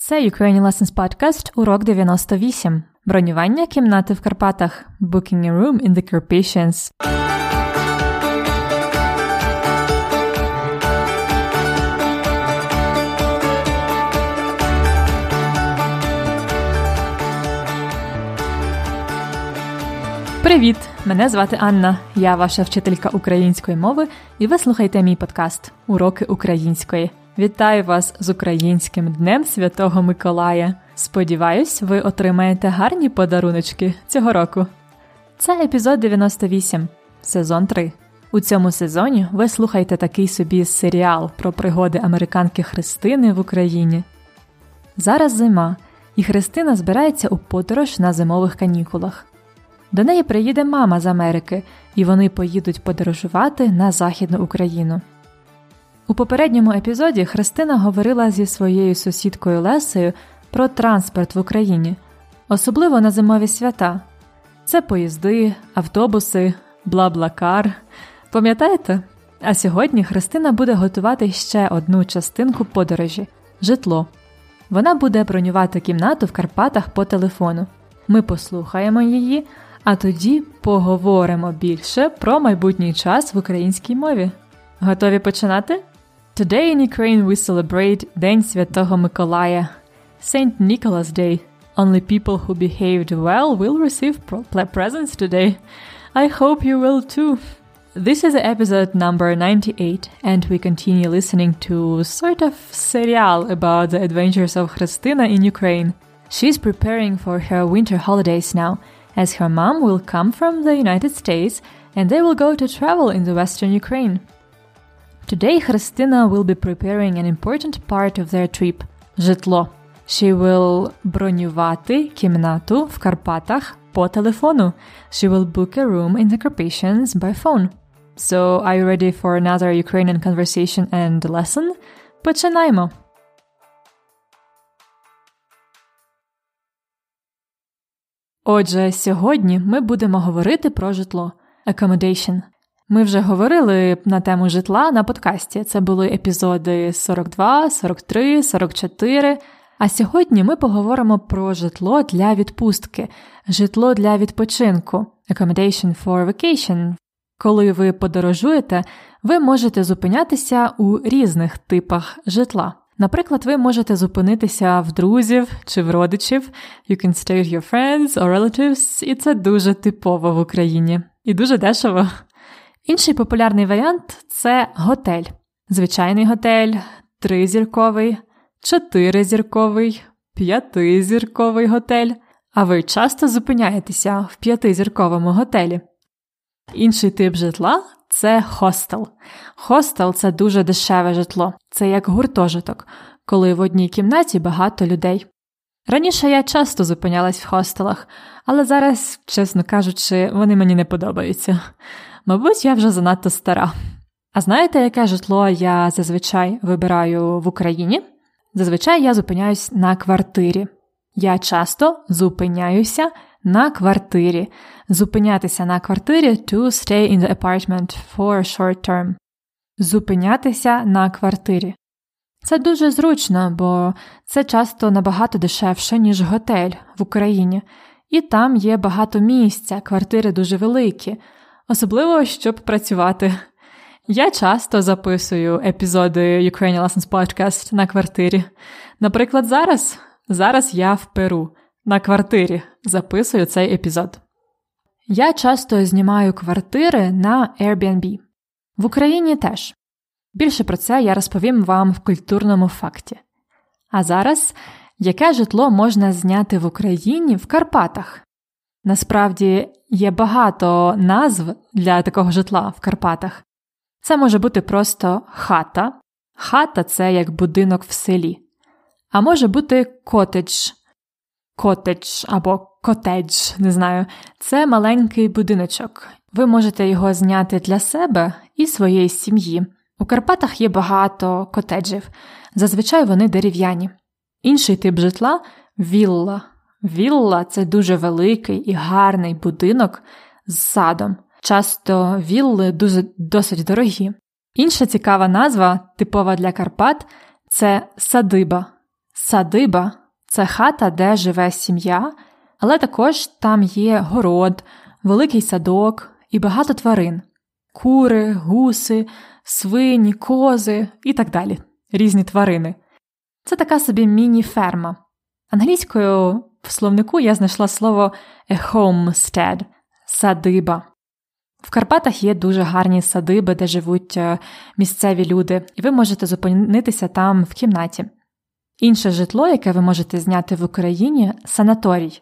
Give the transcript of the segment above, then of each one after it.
Це Ukrainian Lessons Podcast, урок 98. Бронювання кімнати в Карпатах. Booking a room in the Carpathians. Привіт! Мене звати Анна. Я ваша вчителька української мови, і ви слухаєте мій подкаст Уроки української. Вітаю вас з українським днем Святого Миколая. Сподіваюсь, ви отримаєте гарні подаруночки цього року. Це епізод 98, сезон 3. У цьому сезоні ви слухаєте такий собі серіал про пригоди американки Христини в Україні. Зараз зима, і Христина збирається у подорож на зимових канікулах. До неї приїде мама з Америки, і вони поїдуть подорожувати на Західну Україну. У попередньому епізоді Христина говорила зі своєю сусідкою Лесею про транспорт в Україні, особливо на зимові свята. Це поїзди, автобуси, бла-блакар. Пам'ятаєте? А сьогодні Христина буде готувати ще одну частинку подорожі житло. Вона буде бронювати кімнату в Карпатах по телефону. Ми послухаємо її, а тоді поговоримо більше про майбутній час в українській мові. Готові починати? Today in Ukraine we celebrate День Святого Миколая, Saint Nicholas Day. Only people who behaved well will receive presents today. I hope you will too. This is episode number 98, and we continue listening to sort of serial about the adventures of Christina in Ukraine. She's preparing for her winter holidays now, as her mom will come from the United States and they will go to travel in the western Ukraine. Today, Christina will be preparing an important part of their trip – житло. She will бронювати кімнату в Карпатах по телефону. She will book a room in the Carpathians by phone. So, are you ready for another Ukrainian conversation and lesson? Починаємо! Отже, сьогодні ми будемо говорити про житло accommodation – ми вже говорили на тему житла на подкасті. Це були епізоди 42, 43, 44. А сьогодні ми поговоримо про житло для відпустки, житло для відпочинку, accommodation for vacation. Коли ви подорожуєте, ви можете зупинятися у різних типах житла. Наприклад, ви можете зупинитися в друзів чи в родичів, you can stay with your friends or relatives, і це дуже типово в Україні і дуже дешево. Інший популярний варіант це готель. Звичайний готель, тризірковий, чотиризірковий, п'ятизірковий готель. А ви часто зупиняєтеся в п'ятизірковому готелі. Інший тип житла це хостел. Хостел це дуже дешеве житло, це як гуртожиток, коли в одній кімнаті багато людей. Раніше я часто зупинялась в хостелах, але зараз, чесно кажучи, вони мені не подобаються. Мабуть, я вже занадто стара. А знаєте, яке житло я зазвичай вибираю в Україні? Зазвичай я зупиняюсь на квартирі. Я часто зупиняюся на квартирі. Зупинятися на квартирі to stay in the apartment for a short term. Зупинятися на квартирі. Це дуже зручно, бо це часто набагато дешевше, ніж готель в Україні, і там є багато місця, квартири дуже великі особливо щоб працювати. Я часто записую епізоди Ukrainian Lessons Podcast на квартирі. Наприклад, зараз Зараз я в Перу на квартирі записую цей епізод. Я часто знімаю квартири на Airbnb. В Україні теж. Більше про це я розповім вам в культурному факті. А зараз яке житло можна зняти в Україні в Карпатах? Насправді є багато назв для такого житла в Карпатах. Це може бути просто хата. Хата це як будинок в селі. А може бути котедж, котедж або котедж, не знаю. Це маленький будиночок. Ви можете його зняти для себе і своєї сім'ї. У Карпатах є багато котеджів, зазвичай вони дерев'яні. Інший тип житла вілла. Вілла це дуже великий і гарний будинок з садом. Часто вілли дуже досить дорогі. Інша цікава назва, типова для Карпат, це садиба. Садиба це хата, де живе сім'я, але також там є город, великий садок і багато тварин кури, гуси, свині, кози і так далі. Різні тварини. Це така собі міні-ферма. Англійською в словнику я знайшла слово a homestead – садиба. В Карпатах є дуже гарні садиби, де живуть е, місцеві люди, і ви можете зупинитися там в кімнаті. Інше житло, яке ви можете зняти в Україні санаторій.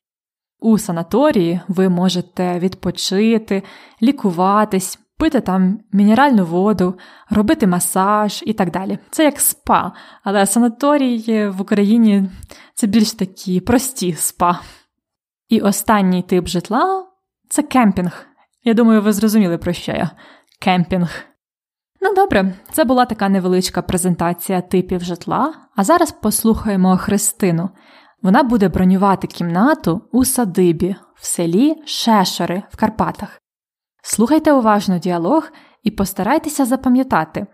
У санаторії ви можете відпочити, лікуватись, пити там мінеральну воду, робити масаж і так далі. Це як спа, але санаторій в Україні це більш такі прості спа. І останній тип житла це кемпінг. Я думаю, ви зрозуміли, про що я. Кемпінг. Ну добре, це була така невеличка презентація типів житла. А зараз послухаємо Христину. Вона буде бронювати кімнату у садибі в селі Шешори в Карпатах. Слухайте уважно діалог і постарайтеся запам'ятати,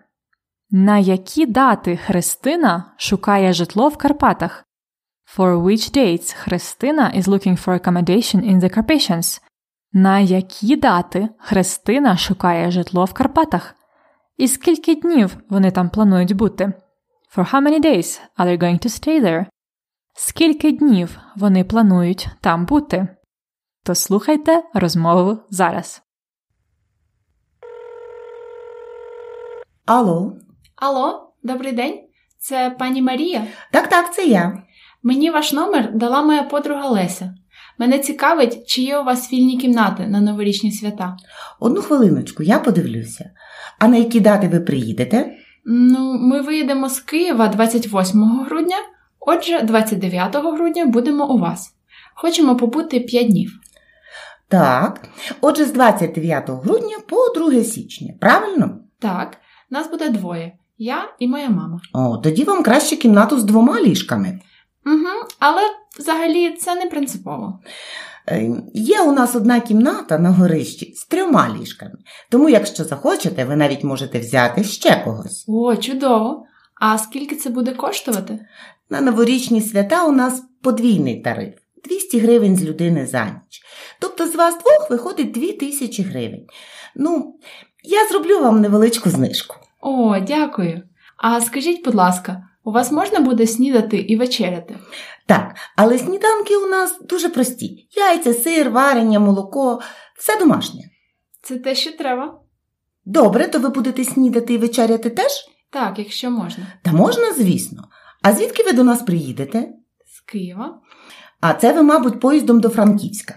на які дати Христина шукає житло в Карпатах. For which dates Христина is looking for accommodation in the Carpathians? На які дати Христина шукає житло в Карпатах? І скільки днів вони там планують бути? For how many days are they going to stay there? Скільки днів вони планують там бути? То слухайте розмову зараз. Алло, Алло, добрий день. Це пані Марія. так, так, це я. Мені ваш номер дала моя подруга Леся. Мене цікавить, чи є у вас вільні кімнати на новорічні свята. Одну хвилиночку, я подивлюся. А на які дати ви приїдете? Ну, ми виїдемо з Києва 28 грудня, отже, 29 грудня будемо у вас. Хочемо побути 5 днів. Так. Отже, з 29 грудня по 2 січня, правильно? Так, нас буде двоє я і моя мама. О, тоді вам краще кімнату з двома ліжками. Угу, але взагалі це не принципово. Е, Є у нас одна кімната на горищі з трьома ліжками. Тому, якщо захочете, ви навіть можете взяти ще когось. О, чудово! А скільки це буде коштувати? На новорічні свята у нас подвійний тариф 200 гривень з людини за ніч. Тобто з вас двох виходить 2000 гривень. Ну, я зроблю вам невеличку знижку. О, дякую. А скажіть, будь ласка, у вас можна буде снідати і вечеряти? Так, але сніданки у нас дуже прості: яйця, сир, варення, молоко, все домашнє. Це те, що треба. Добре, то ви будете снідати і вечеряти теж? Так, якщо можна. Та можна, звісно. А звідки ви до нас приїдете? З Києва. А це ви, мабуть, поїздом до Франківська.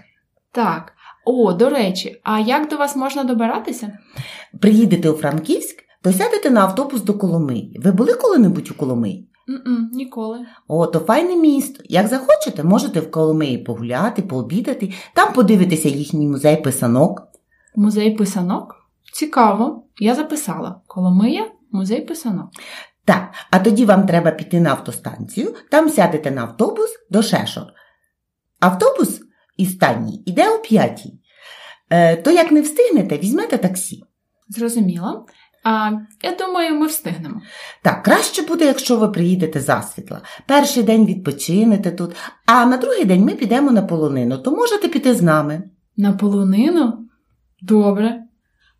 Так. О, до речі, а як до вас можна добиратися? Приїдете у Франківськ, то сядете на автобус до Коломиї. Ви були коли-небудь у Коломиї? м ніколи. О, то файне місто. Як захочете, можете в Коломиї погуляти, пообідати, там подивитися їхній музей писанок. Музей писанок? Цікаво. Я записала. Коломия, музей писанок. Так, а тоді вам треба піти на автостанцію, там сядете на автобус до Шешор. Автобус із стані іде о п'ятій. Е, то як не встигнете, візьмете таксі. Зрозуміла. А я думаю, ми встигнемо. Так, краще буде, якщо ви приїдете засвітла. Перший день відпочинете тут, а на другий день ми підемо на полонину, то можете піти з нами. На полонину? Добре.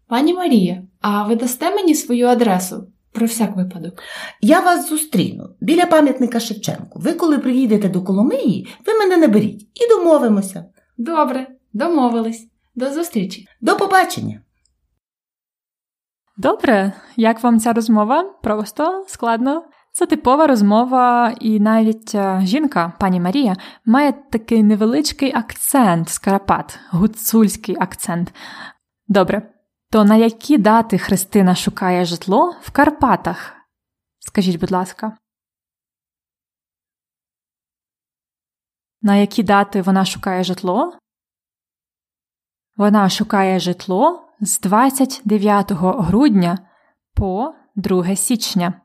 Пані Марія, а ви дасте мені свою адресу про всяк випадок? Я вас зустріну біля пам'ятника Шевченку. Ви, коли приїдете до Коломиї, ви мене наберіть і домовимося. Добре, домовились. До зустрічі. До побачення! Добре, як вам ця розмова? Просто складно. Це типова розмова, і навіть е, жінка, пані Марія, має такий невеличкий акцент з Карпат, гуцульський акцент. Добре, то на які дати Христина шукає житло в Карпатах? Скажіть, будь ласка. На які дати вона шукає житло? Вона шукає житло з 29 грудня по 2 січня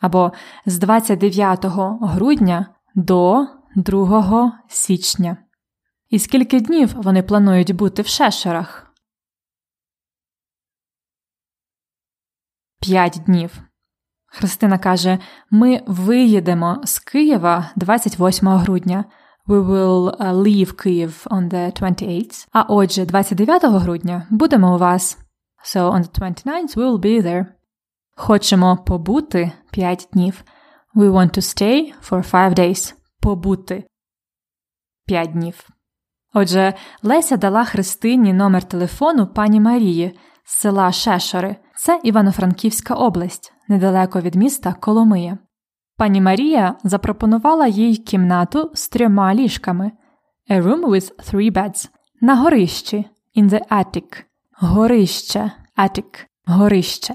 або з 29 грудня до 2 січня. І скільки днів вони планують бути в шешерах? 5 днів. Христина каже: Ми виїдемо з Києва 28 грудня. We will uh, leave Kyiv on the 28th. А отже, 29 грудня будемо у вас. So on the 29th we will be there. Хочемо побути 5 днів. We want to stay for 5 days. Побути 5 днів. Отже, Леся дала Христині номер телефону пані Марії з села Шешори. Це Івано-Франківська область, недалеко від міста Коломия. Пані Марія запропонувала їй кімнату з трьома ліжками A room with three beds. на горищі in the attic. Горище, attic, горище.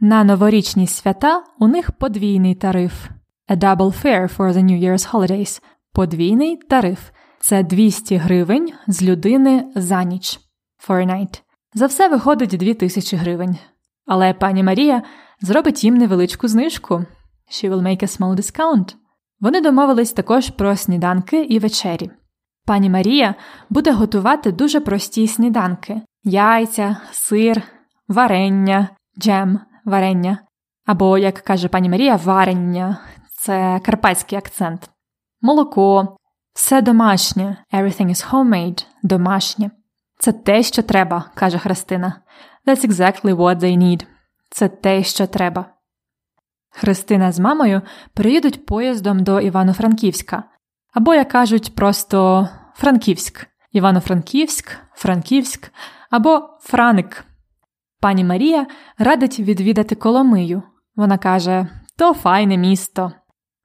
На новорічні свята у них подвійний тариф A double fare for the New Year's holidays. Подвійний тариф це 200 гривень з людини за ніч for a night. За все виходить 2000 гривень. Але пані Марія зробить їм невеличку знижку. She will make a small discount. Вони домовились також про сніданки і вечері. Пані Марія буде готувати дуже прості сніданки: яйця, сир, варення, джем, варення. Або, як каже пані Марія, варення це карпатський акцент, молоко, все домашнє, everything is homemade, домашнє. Це те, що треба, каже Христина. That's exactly what they need. Це те, що треба. Христина з мамою приїдуть поїздом до Івано-Франківська. Або, як кажуть, просто Франківськ, Івано-Франківськ, Франківськ або Франик. Пані Марія радить відвідати Коломию. Вона каже: то файне місто.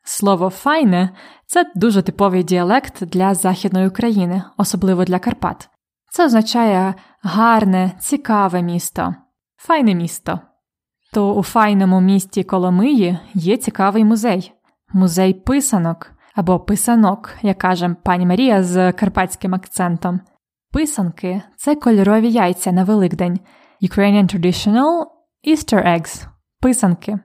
Слово файне це дуже типовий діалект для Західної України, особливо для Карпат. Це означає гарне, цікаве місто, файне місто. То у файному місті Коломиї є цікавий музей, музей писанок або писанок, як каже пані Марія з карпатським акцентом. Писанки це кольорові яйця на Великдень, Ukrainian Traditional Easter Eggs писанки.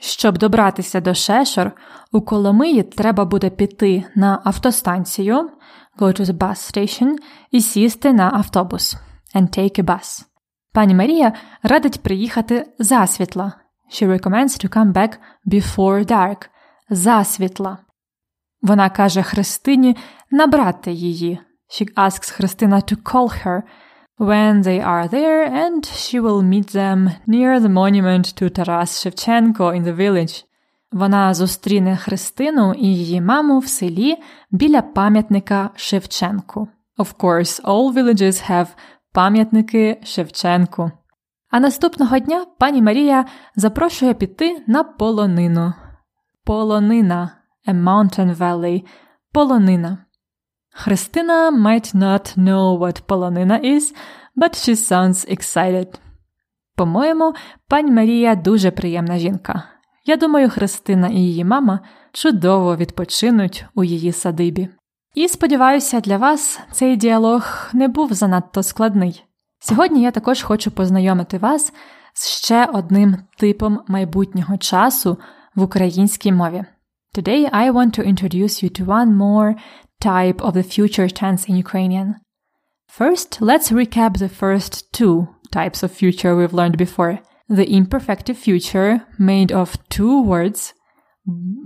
Щоб добратися до Шешор, у Коломиї треба буде піти на автостанцію go to the bus station і сісти на автобус and take a bus. Пані Марія радить приїхати засвітла. She recommends to come back before dark. Засвітла. Вона каже Христині набрати її. She asks Христина to call her when they are there and she will meet them near the monument to Taras Shevchenko in the village. Вона зустріне Христину і її маму в селі біля пам'ятника Шевченку. Of course, all villages have пам'ятники Шевченку. А наступного дня пані Марія запрошує піти на полонину. Полонина a mountain valley. Полонина. Христина might not know what полонина is, but she sounds excited. По-моєму, пані Марія дуже приємна жінка. Я думаю, Христина і її мама чудово відпочинуть у її садибі. І сподіваюся, для вас цей діалог не був занадто складний. Сьогодні я також хочу познайомити вас з ще одним типом майбутнього часу в українській мові. Today I want to introduce you to one more type of the future tense in Ukrainian. First, let's recap the first two types of future we've learned before. The imperfective future made of two words.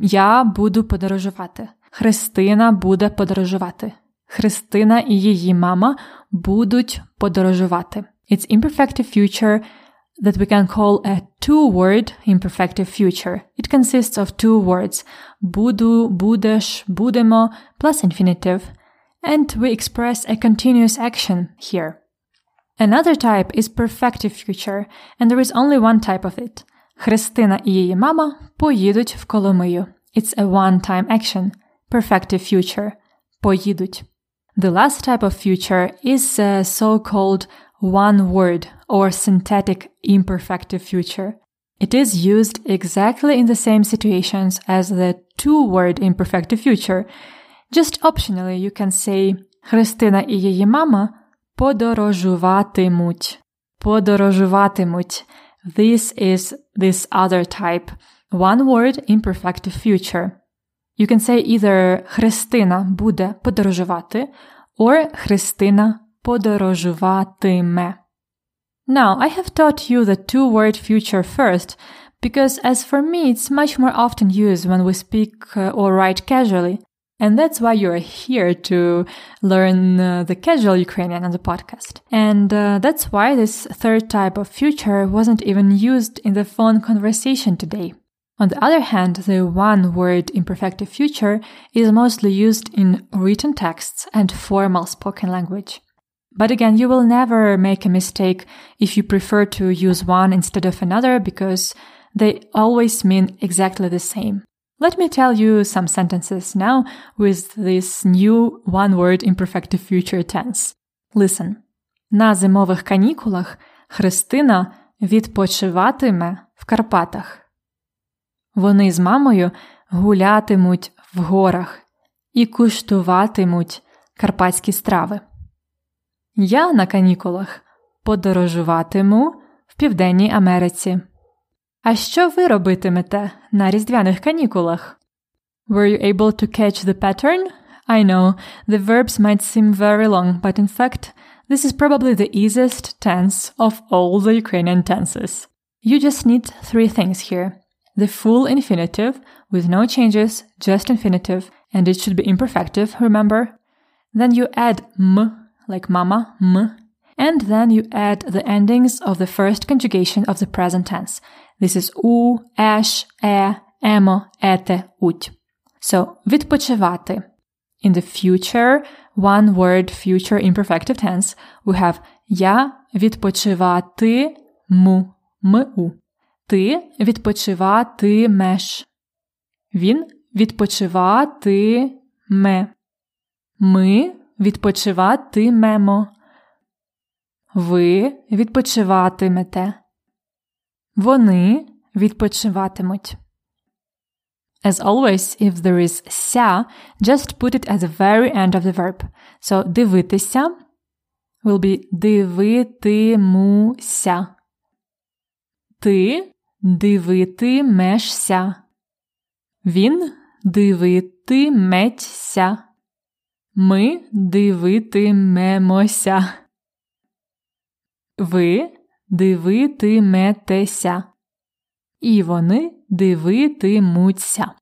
Я буду подорожувати. Христина буде подорожувати. Христина і її мама будуть подорожувати. It's imperfective future that we can call a two-word imperfective future. It consists of two words, буду, будеш, будемо, plus infinitive, and we express a continuous action here. Another type is perfective future, and there is only one type of it. Христина і її мама поїдуть в Коломию. It's a one-time action. Perfective future. Поїдуть. The last type of future is a so-called one word or synthetic imperfective future. It is used exactly in the same situations as the two word imperfective future. Just optionally, you can say Христина і її мама подорожуватимуть. Подорожуватимуть. This is this other type. One word imperfective future. You can say either Христина буде подорожувати or Христина подорожуватиме. Now, I have taught you the two word future first, because as for me, it's much more often used when we speak uh, or write casually. And that's why you're here to learn uh, the casual Ukrainian on the podcast. And uh, that's why this third type of future wasn't even used in the phone conversation today. On the other hand, the one word imperfective future is mostly used in written texts and formal spoken language. But again, you will never make a mistake if you prefer to use one instead of another because they always mean exactly the same. Let me tell you some sentences now with this new one word imperfective future tense. Listen. На зимових канікулах Христина відпочиватиме в Карпатах. Вони з мамою гулятимуть в горах і куштуватимуть карпатські страви. Я на канікулах подорожуватиму в Південній Америці. А що ви робитимете на різдвяних канікулах? Were you able to catch the pattern? I know, the verbs might seem very long, but in fact, this is probably the easiest tense of all the Ukrainian tenses. You just need three things here. The full infinitive, with no changes, just infinitive, and it should be imperfective, remember? Then you add m, like mama, m, and then you add the endings of the first conjugation of the present tense. This is у, еш, е, емо, ете, уть. So, відпочивати. In the future, one word future imperfective tense, we have я відпочиватиму, му. Ти відпочиватимеш. Він відпочиватиме. Ми відпочиватимемо. Ви відпочиватимете. Вони відпочиватимуть. As always, if there is ся, just put it at the very end of the verb. So дивитися will be дивитимуся. Ти дивитимешся. Він дивитиметься. Ми дивитимемося. Ви дивитиметеся. І вони дивитимуться.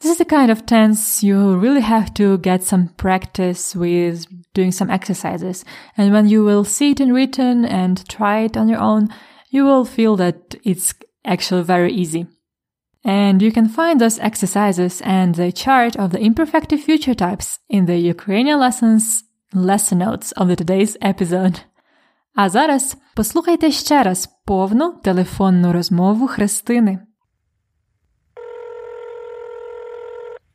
This is the kind of tense you really have to get some practice with doing some exercises. And when you will see it in written and try it on your own, you will feel that it's actually very easy. And you can find those exercises and the chart of the imperfective future types in the Ukrainian lessons lesson notes of the today's episode. А зараз послухайте ще раз повну телефонну розмову Христини.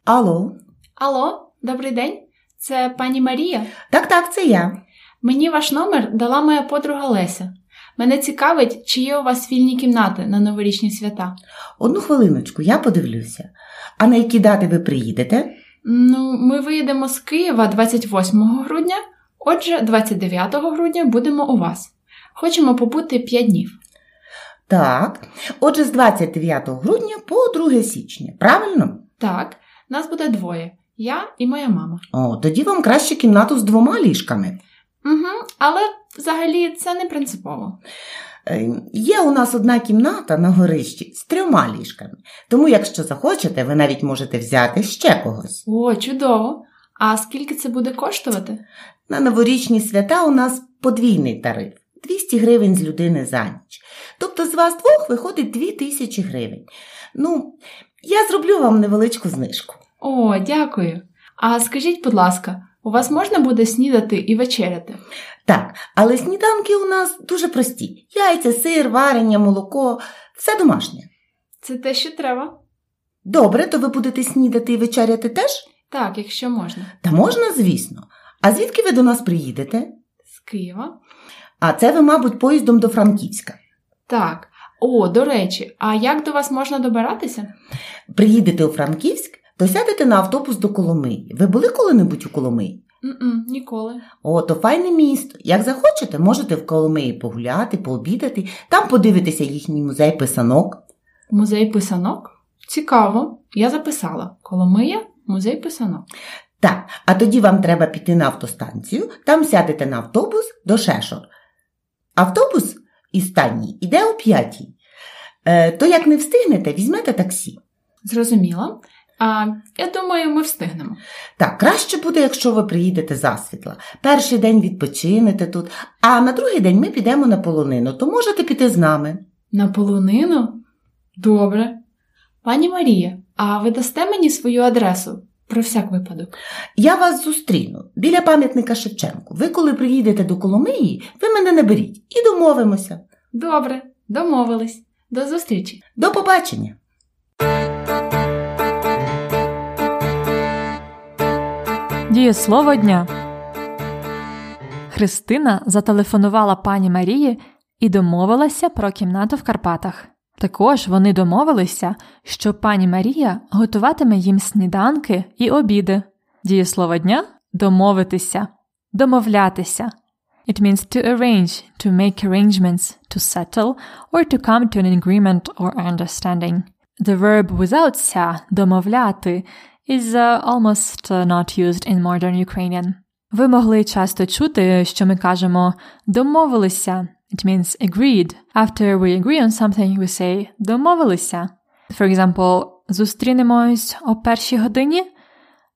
Алло. Алло, добрий день. Це пані Марія. Так, так, це я. Мені ваш номер дала моя подруга Леся. Мене цікавить, чи є у вас вільні кімнати на новорічні свята. Одну хвилиночку, я подивлюся. А на які дати ви приїдете? Ну, ми виїдемо з Києва 28 грудня, отже, 29 грудня будемо у вас. Хочемо побути 5 днів. Так. Отже, з 29 грудня по 2 січня, правильно? Так, нас буде двоє я і моя мама. О, тоді вам краще кімнату з двома ліжками. Угу, Але взагалі це не принципово. Е, Є у нас одна кімната на горищі з трьома ліжками. Тому, якщо захочете, ви навіть можете взяти ще когось. О, чудово! А скільки це буде коштувати? На новорічні свята у нас подвійний тариф 200 гривень з людини за ніч. Тобто з вас двох виходить 2000 гривень. Ну, я зроблю вам невеличку знижку. О, дякую. А скажіть, будь ласка, у вас можна буде снідати і вечеряти? Так, але сніданки у нас дуже прості: яйця, сир, варення, молоко, все домашнє. Це те, що треба. Добре, то ви будете снідати і вечеряти теж? Так, якщо можна. Та можна, звісно. А звідки ви до нас приїдете? З Києва. А це ви, мабуть, поїздом до Франківська. Так. О, до речі, а як до вас можна добиратися? Приїдете у Франківськ, то сядете на автобус до Коломиї. Ви були коли-небудь у Коломиї? м ніколи. О, то файне місто. Як захочете, можете в Коломиї погуляти, пообідати, там подивитися їхній музей писанок. Музей писанок? Цікаво. Я записала. Коломия, музей писанок. Так, а тоді вам треба піти на автостанцію, там сядете на автобус до Шешор. Автобус із стані йде о п'ятій. Е, то як не встигнете, візьмете таксі. Зрозуміло. А я думаю, ми встигнемо. Так, краще буде, якщо ви приїдете засвітла. Перший день відпочинете тут, а на другий день ми підемо на полонину, то можете піти з нами. На полонину? Добре. Пані Марія, а ви дасте мені свою адресу про всяк випадок? Я вас зустріну біля пам'ятника Шевченку. Ви, коли приїдете до Коломиї, ви мене не беріть і домовимося. Добре, домовились. До зустрічі. До побачення! Дієслово дня. Христина зателефонувала пані Марії і домовилася про кімнату в Карпатах. Також вони домовилися, що пані Марія готуватиме їм сніданки і обіди. Дієслово дня домовитися, домовлятися. It means to arrange, to make arrangements, to settle, or to come to an agreement or understanding. The verb without ся домовляти is uh, almost uh, not used in modern Ukrainian. Ви могли часто чути, що ми кажемо домовилися. It means agreed. After we agree on something, we say домовилися. For example, зустрінемось о першій годині.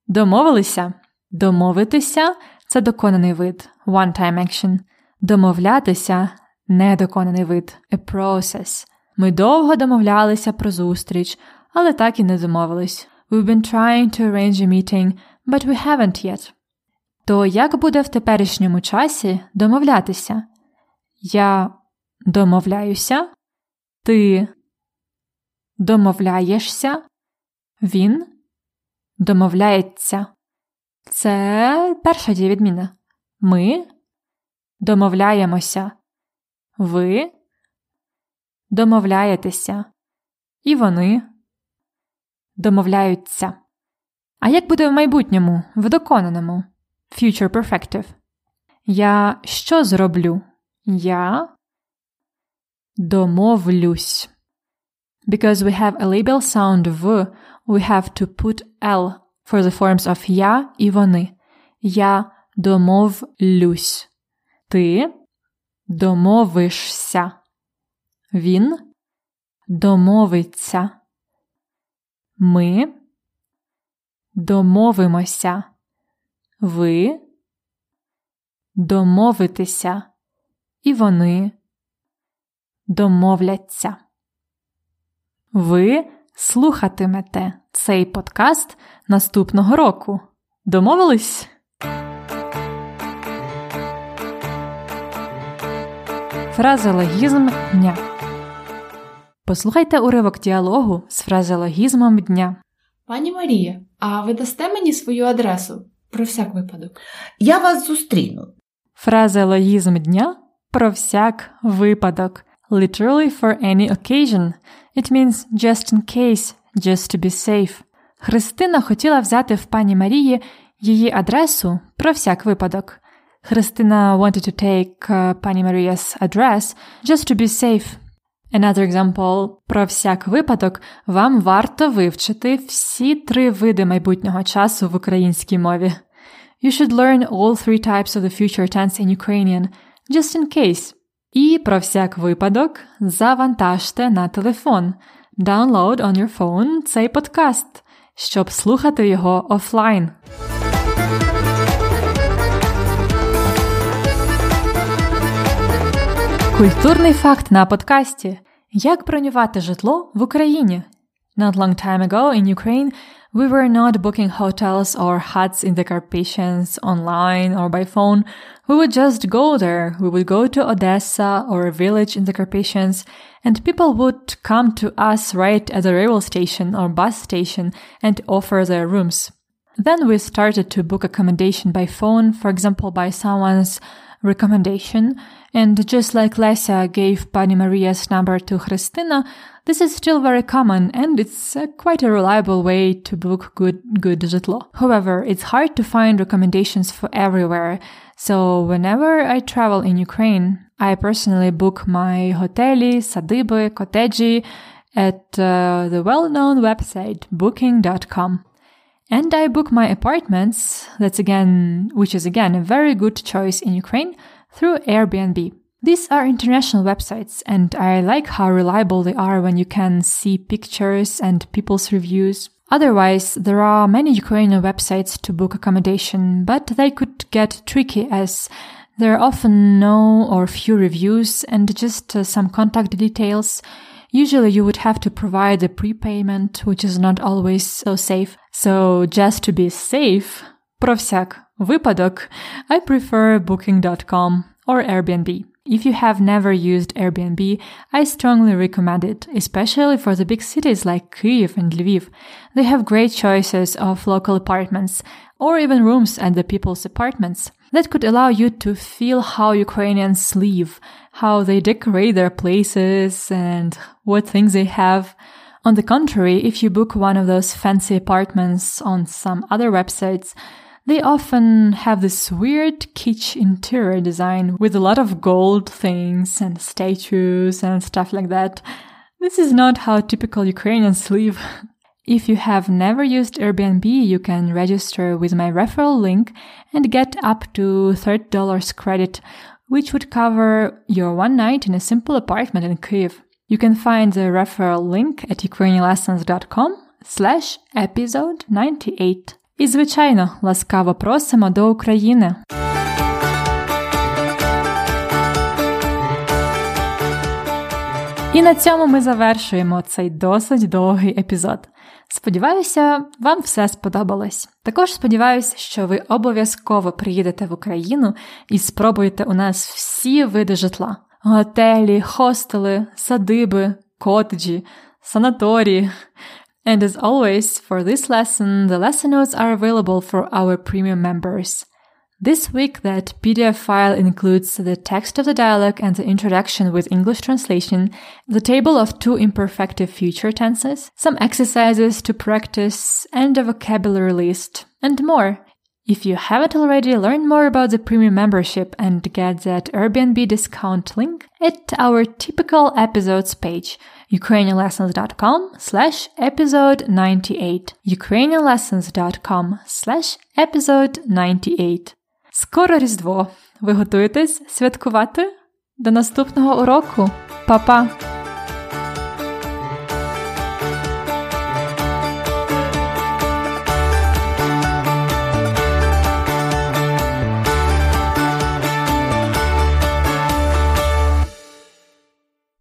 Домовилися. Домовитися це доконаний вид, one-time action. Домовлятися недоконаний вид, a process. Ми довго домовлялися про зустріч, але так і не домовились. We've been trying to arrange a meeting, but we haven't yet. То як буде в теперішньому часі домовлятися? Я домовляюся, ти домовляєшся, він домовляється. Це перша дієвідміна. Ми домовляємося. Ви домовляєтеся. І вони домовляються. А як буде в майбутньому, в доконаному? Future perfective. Я що зроблю? Я домовлюсь. Because we have a label sound в, we have to put L for the forms of я і вони. Я домовлюсь. Ти домовишся. Він домовиться. Ми домовимося. Ви домовитися. І вони домовляться. Ви слухатимете цей подкаст наступного року. Домовились? Фразеологізм дня. Послухайте уривок діалогу з фразеологізмом дня. Пані Марія, а ви дасте мені свою адресу про всяк випадок? Я вас зустріну. Фразеологізм дня про всяк випадок. Literally for any occasion. It means just in case, just to be safe. Христина хотіла взяти в пані Марії її адресу про всяк випадок. Христина wanted to take uh, пані Maria's address just to be safe. Another example. Про всяк випадок вам варто вивчити всі три види майбутнього часу в українській мові. You should learn all three types of the future tense in Ukrainian, just in case. І про всяк випадок завантажте на телефон. Download on your phone цей подкаст, щоб слухати його офлайн. Культурний факт на подкасті. Як бронювати житло в Україні? Not long time ago in Ukraine, we were not booking hotels or huts in the Carpathians online or by phone. We would just go there. We would go to Odessa or a village in the Carpathians and people would come to us right at the railway station or bus station and offer their rooms. Then we started to book accommodation by phone, for example, by someone's recommendation. And just like Lesia gave Pani Maria's number to Christina, this is still very common and it's uh, quite a reliable way to book good, good житло. However, it's hard to find recommendations for everywhere. So whenever I travel in Ukraine, I personally book my hoteli, sadiby, cottegi at uh, the well-known website booking.com. And I book my apartments, that's again, which is again a very good choice in Ukraine, through Airbnb. These are international websites, and I like how reliable they are when you can see pictures and people's reviews. Otherwise, there are many Ukrainian websites to book accommodation, but they could get tricky as there are often no or few reviews and just uh, some contact details. Usually you would have to provide a prepayment, which is not always so safe. So just to be safe, про всяк випадок, I prefer booking.com or Airbnb. If you have never used Airbnb, I strongly recommend it, especially for the big cities like Kyiv and Lviv. They have great choices of local apartments or even rooms at the people's apartments that could allow you to feel how Ukrainians live, how they decorate their places and what things they have. On the contrary, if you book one of those fancy apartments on some other websites, they often have this weird kitsch interior design with a lot of gold things and statues and stuff like that. This is not how typical Ukrainians live. If you have never used Airbnb, you can register with my referral link and get up to $30 credit, which would cover your one night in a simple apartment in Kyiv. You can find the referral link at ukrainianlessons.com slash episode 98. І, звичайно, ласкаво просимо до України. І на цьому ми завершуємо цей досить довгий епізод. Сподіваюся, вам все сподобалось. Також сподіваюся, що ви обов'язково приїдете в Україну і спробуєте у нас всі види житла: готелі, хостели, садиби, котеджі, санаторії. And as always, for this lesson, the lesson notes are available for our premium members. This week, that PDF file includes the text of the dialogue and the introduction with English translation, the table of two imperfective future tenses, some exercises to practice, and a vocabulary list, and more. If you haven't already, learn more about the premium membership and get that Airbnb discount link at our typical episodes page, ukrainianlessons.com slash episode 98. ukrainianlessons.com slash episode 98. Скоро Різдво. Ви готуєтесь святкувати? До наступного уроку. Па-па!